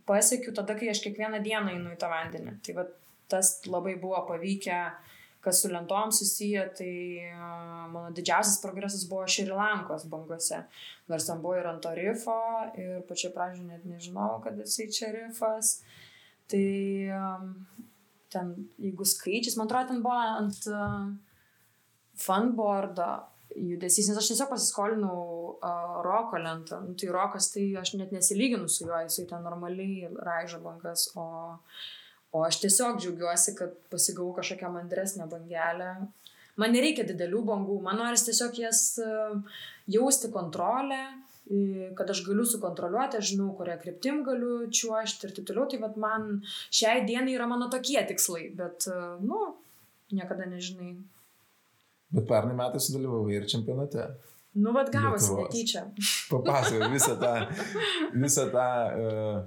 pasiekiu tada, kai aš kiekvieną dieną einu į tą vandenį. Tai va, tas labai buvo pavykę uh, kas su lentom susiję, tai mano didžiausias progresas buvo Šri Lankos bangose. Nors ten buvo ir ant to rifo, ir pačioj pradžioje net nežinau, kad jisai čia rifas. Tai ten, jeigu skaičius, man atrodo, ten buvo ant funboardo judesys, nes aš tiesiog pasiskolinau uh, roko lentą. Nu, tai rokas, tai aš net nesilyginu su juo, jisai ten normaliai raižo bangas, o uh, O aš tiesiog džiaugiuosi, kad pasigavau kažkokią mandresnę bangelę. Man nereikia didelių bangų, man noris tiesiog jas e, jausti kontrolę, kad aš galiu sukontroliuoti, aš žinau, kurią kryptim galiu čiuošti ir taip toliau. Tai vad man šiai dienai yra mano tokie tikslai, bet, e, nu, niekada nežinai. Bet pernai metais sudalyvavai ir čempionate. Nu, vad gavosi netyčia. Papasakok visą tą, visą tą uh,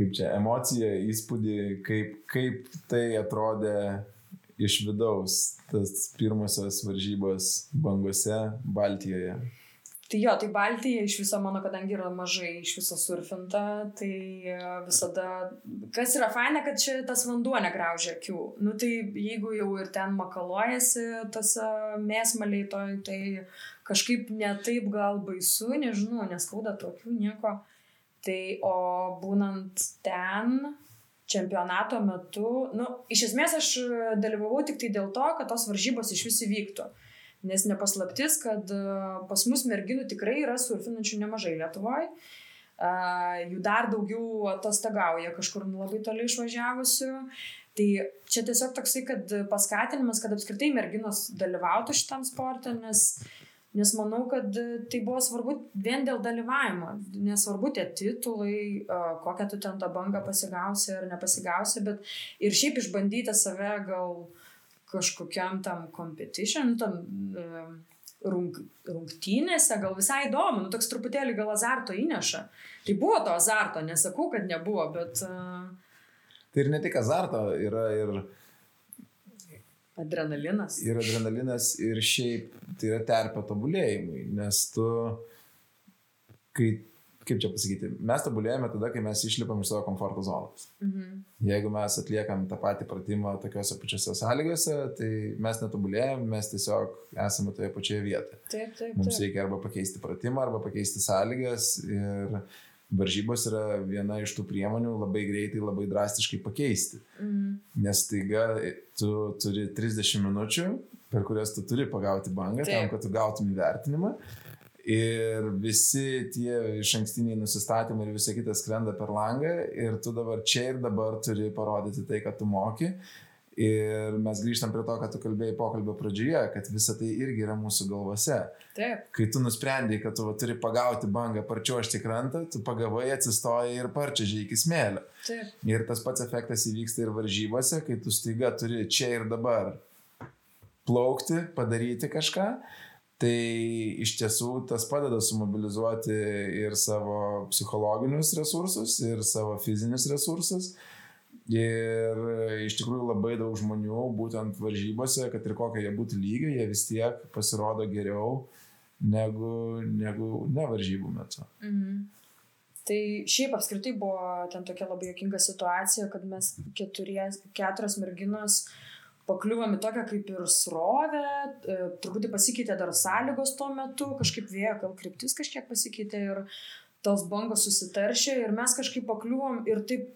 kaip čia emocija, įspūdį, kaip, kaip tai atrodė iš vidaus, tas pirmosios varžybos bangose Baltijoje. Tai jo, tai Baltija iš viso mano, kadangi yra mažai iš viso surfinta, tai e, visada, kas yra faina, kad čia tas vanduo negraužia akių. Nu tai jeigu jau ir ten makaluojasi tas mėsmaliai, to, tai kažkaip netaip gal baisu, nežinau, neskauda tokių nieko. Tai o būnant ten, čempionato metu, nu, iš esmės aš dalyvavau tik tai dėl to, kad tos varžybos iš vis įvyktų. Nes nepaslaptis, kad e, pas mus merginų tikrai yra surfinančių nemažai Lietuvoje. Uh, jų dar daugiau atostagauja kažkur labai toli išvažiavusių. Tai čia tiesiog toksai, kad paskatinimas, kad apskritai merginos dalyvautų šitam sportą, nes uh, Nes manau, kad e, tai buvo svarbu vien dėl dalyvavimo. Nesvarbu tie titulai, kokią tu ten tą bangą pasigausi ar nepasigausi, bet ir šiaip išbandyti save gal kažkokiam tam competition, tam e, rung, rungtynėse, gal visai įdomu, nu toks truputėlį gal azarto įneša. Tai buvo to azarto, nesakau, kad nebuvo, bet... Uh... Tai ir ne tik azarto, yra ir... Ir Adrenalinas. Ir adrenalinas, ir šiaip tai yra terpė tobulėjimui, nes tu, kai, kaip čia pasakyti, mes tobulėjame tada, kai mes išlipam iš savo komforto zonos. Mhm. Jeigu mes atliekam tą patį pratimą tokiuose pačiose sąlygose, tai mes netobulėjame, mes tiesiog esame toje pačioje vietoje. Taip, taip, taip. Mums reikia arba pakeisti pratimą, arba pakeisti sąlygas ir varžybos yra viena iš tų priemonių labai greitai, labai drastiškai pakeisti. Mm. Nes taiga tu turi 30 minučių, per kurias tu turi pagauti bangą, Taip. tam, kad tu gautum įvertinimą. Ir visi tie iš ankstiniai nusistatymai ir visa kita skrenda per langą ir tu dabar čia ir dabar turi parodyti tai, kad tu moki. Ir mes grįžtam prie to, ką tu kalbėjai pokalbio pradžioje, kad visa tai irgi yra mūsų galvose. Taip. Kai tu nusprendai, kad tu va, turi pagauti bangą, parčiuošti krantą, tu pagavai, atsistojai ir parčiažiai iki smėlio. Taip. Ir tas pats efektas įvyksta ir varžybose, kai tu staiga turi čia ir dabar plaukti, padaryti kažką. Tai iš tiesų tas padeda sumobilizuoti ir savo psichologinius resursus, ir savo fizinius resursus. Ir iš tikrųjų labai daug žmonių būtent varžybose, kad ir kokie jie būtų lygiai, jie vis tiek pasirodo geriau negu, negu ne varžybų metu. Mhm. Tai šiaip apskritai buvo ten tokia labai jokinga situacija, kad mes keturies, keturios merginos pakliuvom į tokią kaip ir srovę, e, truputį pasikeitė dar sąlygos tuo metu, kažkaip vėjo, gal kryptis kažkiek pasikeitė ir tos bangos susitaršė ir mes kažkaip pakliuvom ir taip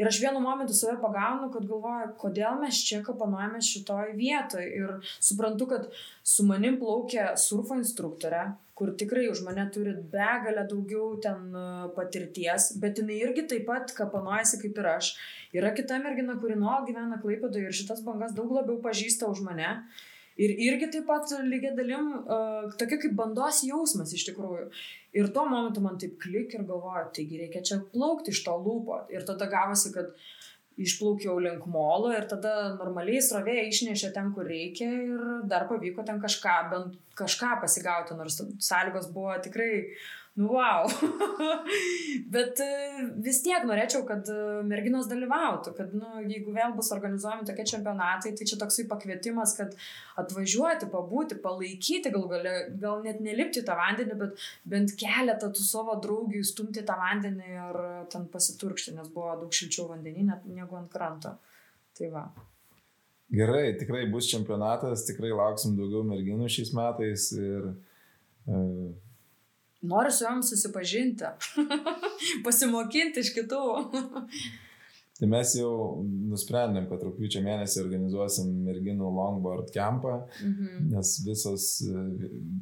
Ir aš vienu momentu save pagaunu, kad galvoju, kodėl mes čia kapanojame šitoj vietoj. Ir suprantu, kad su manim plaukia surfo instruktorė, kur tikrai už mane turi begalę daugiau ten e, patirties, bet jinai irgi taip pat kapanojasi kaip ir aš. Yra kita mergina, kuri nuolat gyvena Klaipadoje ir šitas bangas daug labiau pažįsta už mane. Ir irgi taip pat lygiai dalim, uh, tokia kaip bandos jausmas iš tikrųjų. Ir tuo momentu man taip klik ir galvoju, taigi reikia čia plaukti iš to lūpo. Ir tada gavosi, kad išplaukiau link molo ir tada normaliai srovė išnešė ten, kur reikia ir dar pavyko ten kažką, bent kažką pasigauti, nors sąlygos buvo tikrai nu wow. Bet e, vis tiek norėčiau, kad e, merginos dalyvautų, kad, nu, jeigu vėl bus organizuojami tokie čempionatai, tai čia toksai pakvietimas, kad atvažiuoti, pabūti, palaikyti, gal, gal, gal net nelipti tą vandenį, bet bent keletą tų savo draugių stumti tą vandenį ir ten pasiturkšti, nes buvo daug šilčiau vandenį negu ant kranto. Tai va. Gerai, tikrai bus čempionatas, tikrai lauksim daugiau merginų šiais metais ir uh, Noriu su jom susipažinti, pasimokinti iš kitų. Tai mes jau nusprendėm, kad rūpiučio mėnesį organizuosim merginų longboard kempą, mhm. nes visos,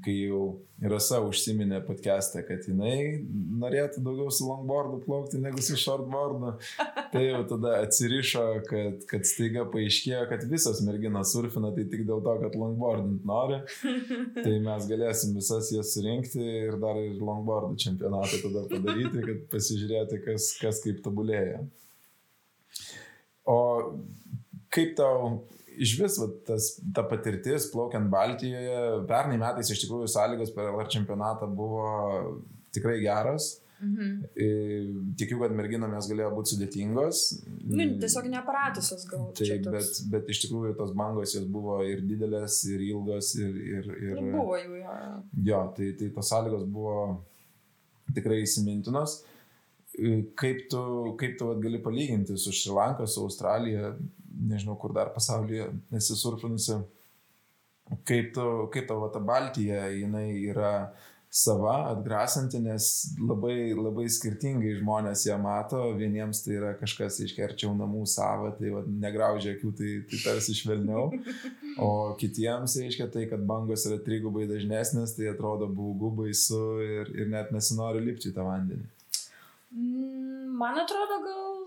kai jau Rasa užsiminė podcast'e, kad jinai norėtų daugiau su longboardu plaukti negu su shortboardu, tai jau tada atsirišo, kad, kad staiga paaiškėjo, kad visos merginos surfina tai tik dėl to, kad longboardint nori. Tai mes galėsim visas jas surinkti ir dar ir longboardų čempionatą tada padaryti, kad pasižiūrėti, kas, kas kaip tobulėja. O kaip tau iš vis va, tas, ta patirtis plaukiant Baltijoje, pernai metais iš tikrųjų sąlygos per LR čempionatą buvo tikrai geros. Mhm. Tikiu, kad merginomės galėjo būti sudėtingos. Nu, tiesiog neaparatusios gal. Taip, bet, bet iš tikrųjų tos bangos jos buvo ir didelės, ir ilgos, ir... ir, ir nu, buvo jų, jo. Jo, tai, tai tos sąlygos buvo tikrai įsimintinos. Kaip tu, kaip tu vat, gali palyginti su Šrilanka, su Australija, nežinau, kur dar pasaulyje esi surfinusi, kaip, tu, kaip tavo ta Baltija, jinai yra sava, atgrasanti, nes labai, labai skirtingai žmonės ją mato, vieniems tai yra kažkas iškerčiau namų savo, tai va, negraužia akių, tai, tai tarsi švelniau, o kitiems reiškia tai, kad bangos yra trigubai dažnesnės, tai atrodo baugu baisu ir, ir net nesinori lipti į tą vandenį. Mm, man atrodo, gal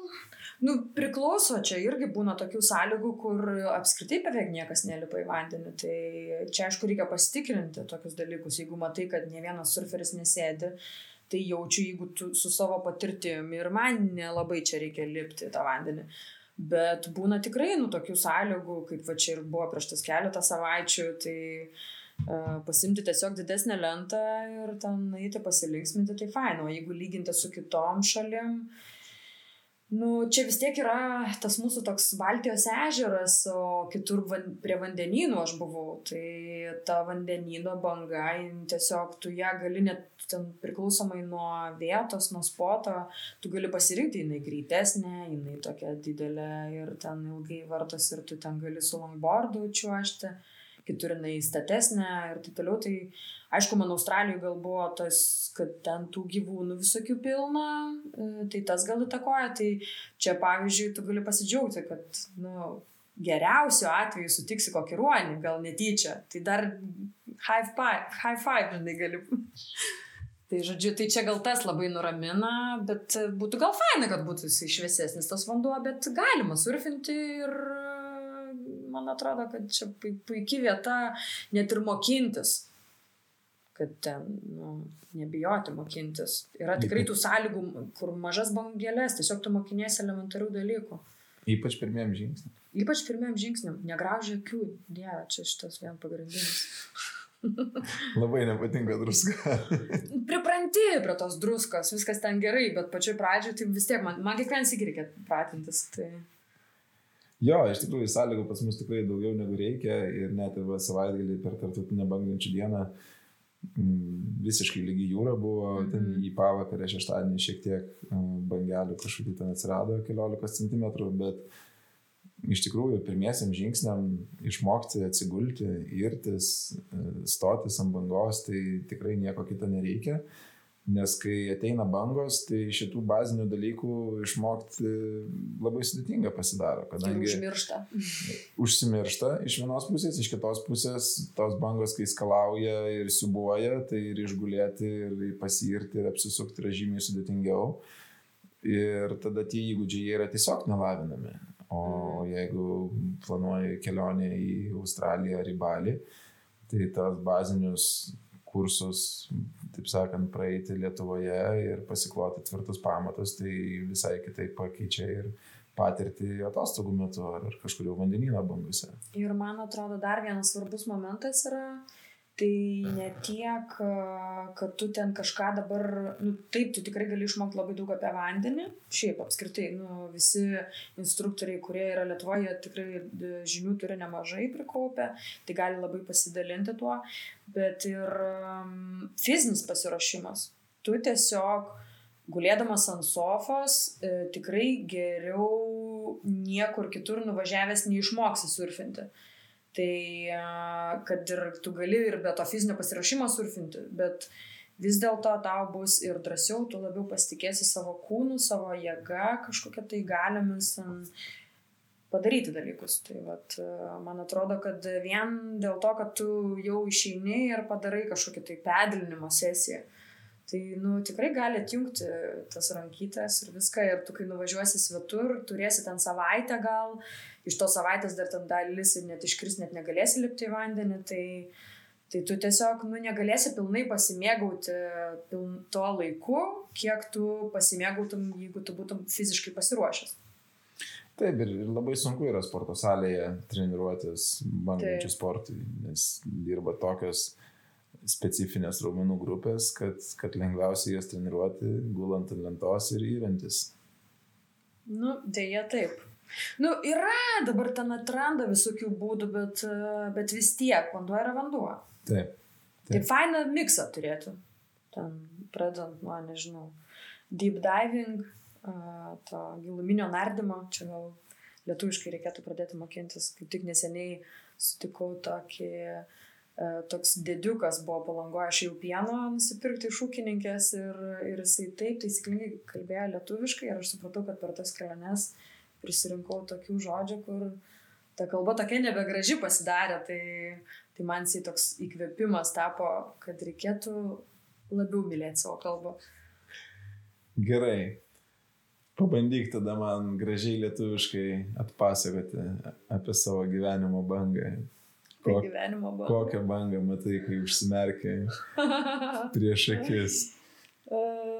Nu, priklauso, čia irgi būna tokių sąlygų, kur apskritai beveik niekas nelipa į vandenį. Tai čia, aišku, reikia pasitikrinti tokius dalykus. Jeigu matai, kad ne vienas surferis nesėdi, tai jaučiu, jeigu tu su savo patirtim ir man nelabai čia reikia lipti į tą vandenį. Bet būna tikrai, nu, tokių sąlygų, kaip va čia ir buvo prieš tas keletą savaičių, tai uh, pasimti tiesiog didesnę lentą ir ten eiti pasilinksminti, tai faino. Jeigu lyginti su kitom šalim, Nu, čia vis tiek yra tas mūsų toks Baltijos ežeras, o kitur van, prie vandenynų aš buvau. Tai ta vandenyno banga, tiesiog tu ją gali net ten priklausomai nuo vietos, nuo spoto, tu gali pasirinkti, jinai greitesnė, jinai tokia didelė ir ten ilgai vartos ir tu ten gali su longboardu čiuošti, kitur jinai statesnė ir taip toliau. Tai Aišku, man Australijoje gal buvo tas, kad ten tų gyvūnų visokių pilna, e, tai tas gal įtakoja. Tai čia, pavyzdžiui, tu gali pasidžiaugti, kad, nu, geriausiu atveju sutiksi kokį ruonį, gal netyčia. Tai dar high five, high five žinai, gali. tai, žodžiu, tai čia gal tas labai nuramina, bet būtų gal faina, kad būtų jis šviesesnis tas vanduo, bet galima surfinti ir man atrodo, kad čia puikia vieta net ir mokintis kad ten, nu, nebijoti mokintis. Yra tikrai tų sąlygų, kur mažas bangelės, tiesiog tu mokinėsi elementarių dalykų. Ypač pirmiem žingsniam. Ypač pirmiem žingsniam. Negraužia akių. Dieve, čia šitas vien pagrindinis. Labai nepatinka druska. Pripranti prie tos druskos, viskas ten gerai, bet pačioj pradžioje tai vis tiek man, man kiekvieną sykį reikia pratintis. Tai... Jo, iš tikrųjų sąlygų pas mus tikrai daugiau negu reikia ir net ir savaitgalį per tartutinę banglenčių dieną mm, visiškai lygi jūra buvo, mhm. ten į pavakarę šeštadienį šiek tiek e, bangelių kažkokių ten atsirado, keliolika centimetrų, bet iš tikrųjų pirmiesiam žingsniam išmokti atsigulti, irtis, e, stotis ant bangos, tai tikrai nieko kito nereikia. Nes kai ateina bangos, tai šitų bazinių dalykų išmokti labai sudėtinga pasidaro. Kadangi ir užmiršta. Užsimiršta iš vienos pusės, iš kitos pusės tos bangos, kai skalauja ir siubuoja, tai ir išgulėti, ir pasirti, ir apsisukti yra žymiai sudėtingiau. Ir tada tie įgūdžiai yra tiesiog nelavinami. O mhm. jeigu planuoji kelionę į Australiją ar į Balį, tai tas bazinius kursus, taip sakant, praeiti Lietuvoje ir pasikloti tvirtus pamatus, tai visai kitaip pakeičia ir patirtį atostogų metu ar kažkur jau vandenyno bangose. Ir man atrodo, dar vienas svarbus momentas yra, Tai ne tiek, kad tu ten kažką dabar, nu taip, tu tikrai gali išmokti labai daug apie vandenį. Šiaip apskritai, nu, visi instruktoriai, kurie yra Lietuvoje, tikrai žinių turi nemažai prikaupę, tai gali labai pasidalinti tuo. Bet ir fizinis pasiruošimas. Tu tiesiog gulėdamas ant sofos e, tikrai geriau niekur kitur nuvažiavęs neišmoksi surfinti. Tai kad ir tu gali ir be to fizinio pasirašymo surfinti, bet vis dėlto tau bus ir drąsiau, tu labiau pasitikėsi savo kūnu, savo jėga, kažkokia tai galiomis padaryti dalykus. Tai vat, man atrodo, kad vien dėl to, kad tu jau išeini ir padarai kažkokią tai pedrinimo sesiją, tai nu, tikrai gali atjungti tas rankytės ir viską. Ir tu, kai nuvažiuosi svetur, turėsi ten savaitę gal, uh, iš tos savaitės dar ten dalis ir net iškris, net negalėsi lipti į vandenį, tai, tai tu tiesiog nu, negalėsi pilnai pasimėgauti piln, tuo laiku, kiek tu pasimėgautum, jeigu tu būtum fiziškai pasiruošęs. Taip, ir, ir labai sunku yra sporto salėje treniruotis bangančių sportui, nes dirba tokios specifinės raumenų grupės, kad, kad lengviausia jas treniruoti gulant ant lentos ir įrantis. Nu, dėja taip. Nu, yra, dabar ten atranda visokių būdų, bet, bet vis tiek vanduo yra vanduo. Taip. Taip, taip fainą miksą turėtų. Ten pradant nuo, nežinau, deep diving, to giluminio nardymo, čia gal lietuviškai reikėtų pradėti mokintis, kaip tik neseniai sutikau tokį, toks dėdiukas buvo palangoje, aš jau pieno nusipirkti iš ūkininkės ir, ir jisai taip taisyklingai kalbėjo lietuviškai ir aš supratau, kad per tas keliones prisirinkau tokių žodžių, kur ta kalba tokia nebegraži pasidarė, tai, tai man jisai toks įkvėpimas tapo, kad reikėtų labiau mylėti savo kalbą. Gerai. Pabandyk tada man gražiai lietuviškai atpasakoti apie savo gyvenimo bangą. Kok, gyvenimo bangą. Kokią bangą matai, kai užsimerkia prieš akis. Uh,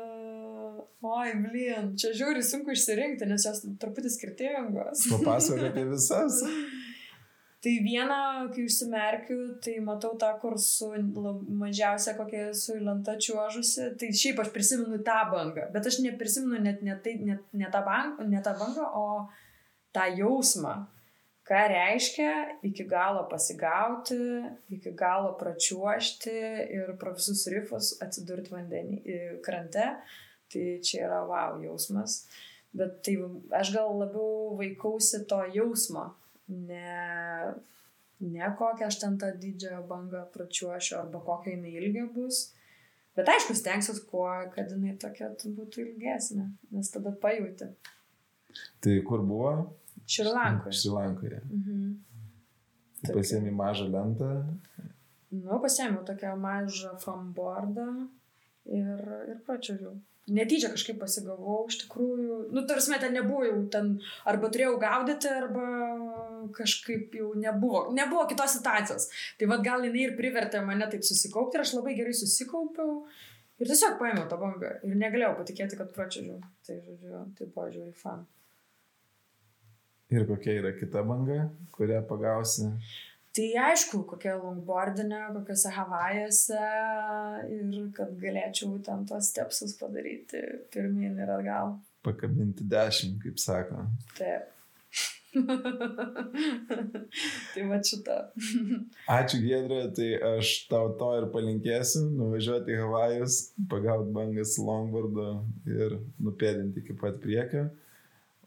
Oi, blin, čia žiūri sunku išsirinkti, nes jos truputį skirtingos. Papasakok apie visas. tai vieną, kai užsimerkiu, tai matau tą, kur su mažiausia kokia su lenta čiuožusi. Tai šiaip aš prisimenu tą bangą, bet aš neprisimenu net ne, tai, net, ne, tą, bang, ne tą bangą, o tą jausmą. Ką reiškia iki galo pasigauti, iki galo pračiuošti ir pro visus rifus atsidurti vandenį krante. Tai čia yra wow jausmas. Bet tai aš gal labiau vaikausi to jausmo, ne, ne kokią aš ten tą didžiąją bangą pračiuošiu arba kokia jinai ilgia bus. Bet aišku, stengsiuosi kuo, kad jinai tokia būtų ilgesnė, nes tada pajūti. Tai kur buvo? Šrilankoje. Šrilankoje. Mhm. Tai pasiemi mažą lentą. Nu, pasiemiau tokią mažą fanboardą ir, ir pračiuožiau netyčia kažkaip pasigavau, iš tikrųjų, nu, tarsi ten nebuvo jau ten, arba turėjau gaudyti, arba kažkaip jau nebuvo, nebuvo kitos situacijos. Tai vad gal jinai ir privertė mane taip susikaupti ir aš labai gerai susikaupiau ir tiesiog paėmiau tą bangą ir negalėjau patikėti, kad pračiažiu. Tai, žodžiu, tai buvo žiūri fan. Ir kokia yra kita banga, kurią pagausi? Tai aišku, kokia longboardinė, kokiuose Havajuose ir kad galėčiau ten tos stepsus padaryti pirmin ir atgal. Pakabinti dešimt, kaip sako. Taip. tai va šitą. Ačiū Gedrė, tai aš tau to ir palinkėsiu, nuvažiuoti į Havajus, pagauti bangas longboardą ir nupėdinti iki pat priekio.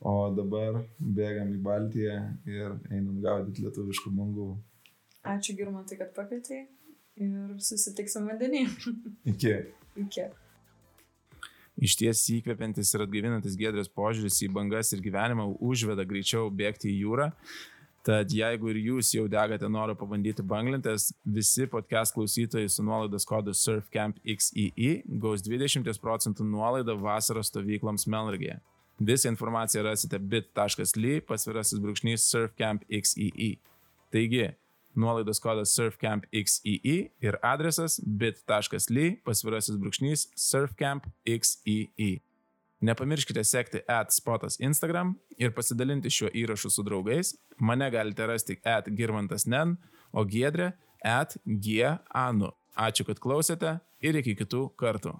O dabar bėgam į Baltiją ir einam gaudyti lietuviškų bangų. Ačiū Girmantai, kad pakvietei ir susitiksim vandenį. Iki. Iki. Iš ties įkvepiantis ir atgaivinantis gedrės požiūris į bangas ir gyvenimą užveda greičiau bėgti į jūrą. Tad jeigu ir jūs jau degate norą pabandyti banglentės, visi podcast klausytojai su nuolaidos kodu SurfCampXEE gaus 20 procentų nuolaidą vasaros stovykloms Melragėje. Visą informaciją rasite bit.ly pasvirasis brūkšnys SurfCampXEE. Taigi, nuolaidos kodas surfcampxee ir adresas bit.ly pasvirasis brūkšnys surfcampxee. Nepamirškite sekti at spotas Instagram ir pasidalinti šiuo įrašu su draugais. Mane galite rasti at girmantas nen, o giedrė at g anu. Ačiū, kad klausėte ir iki kitų kartų.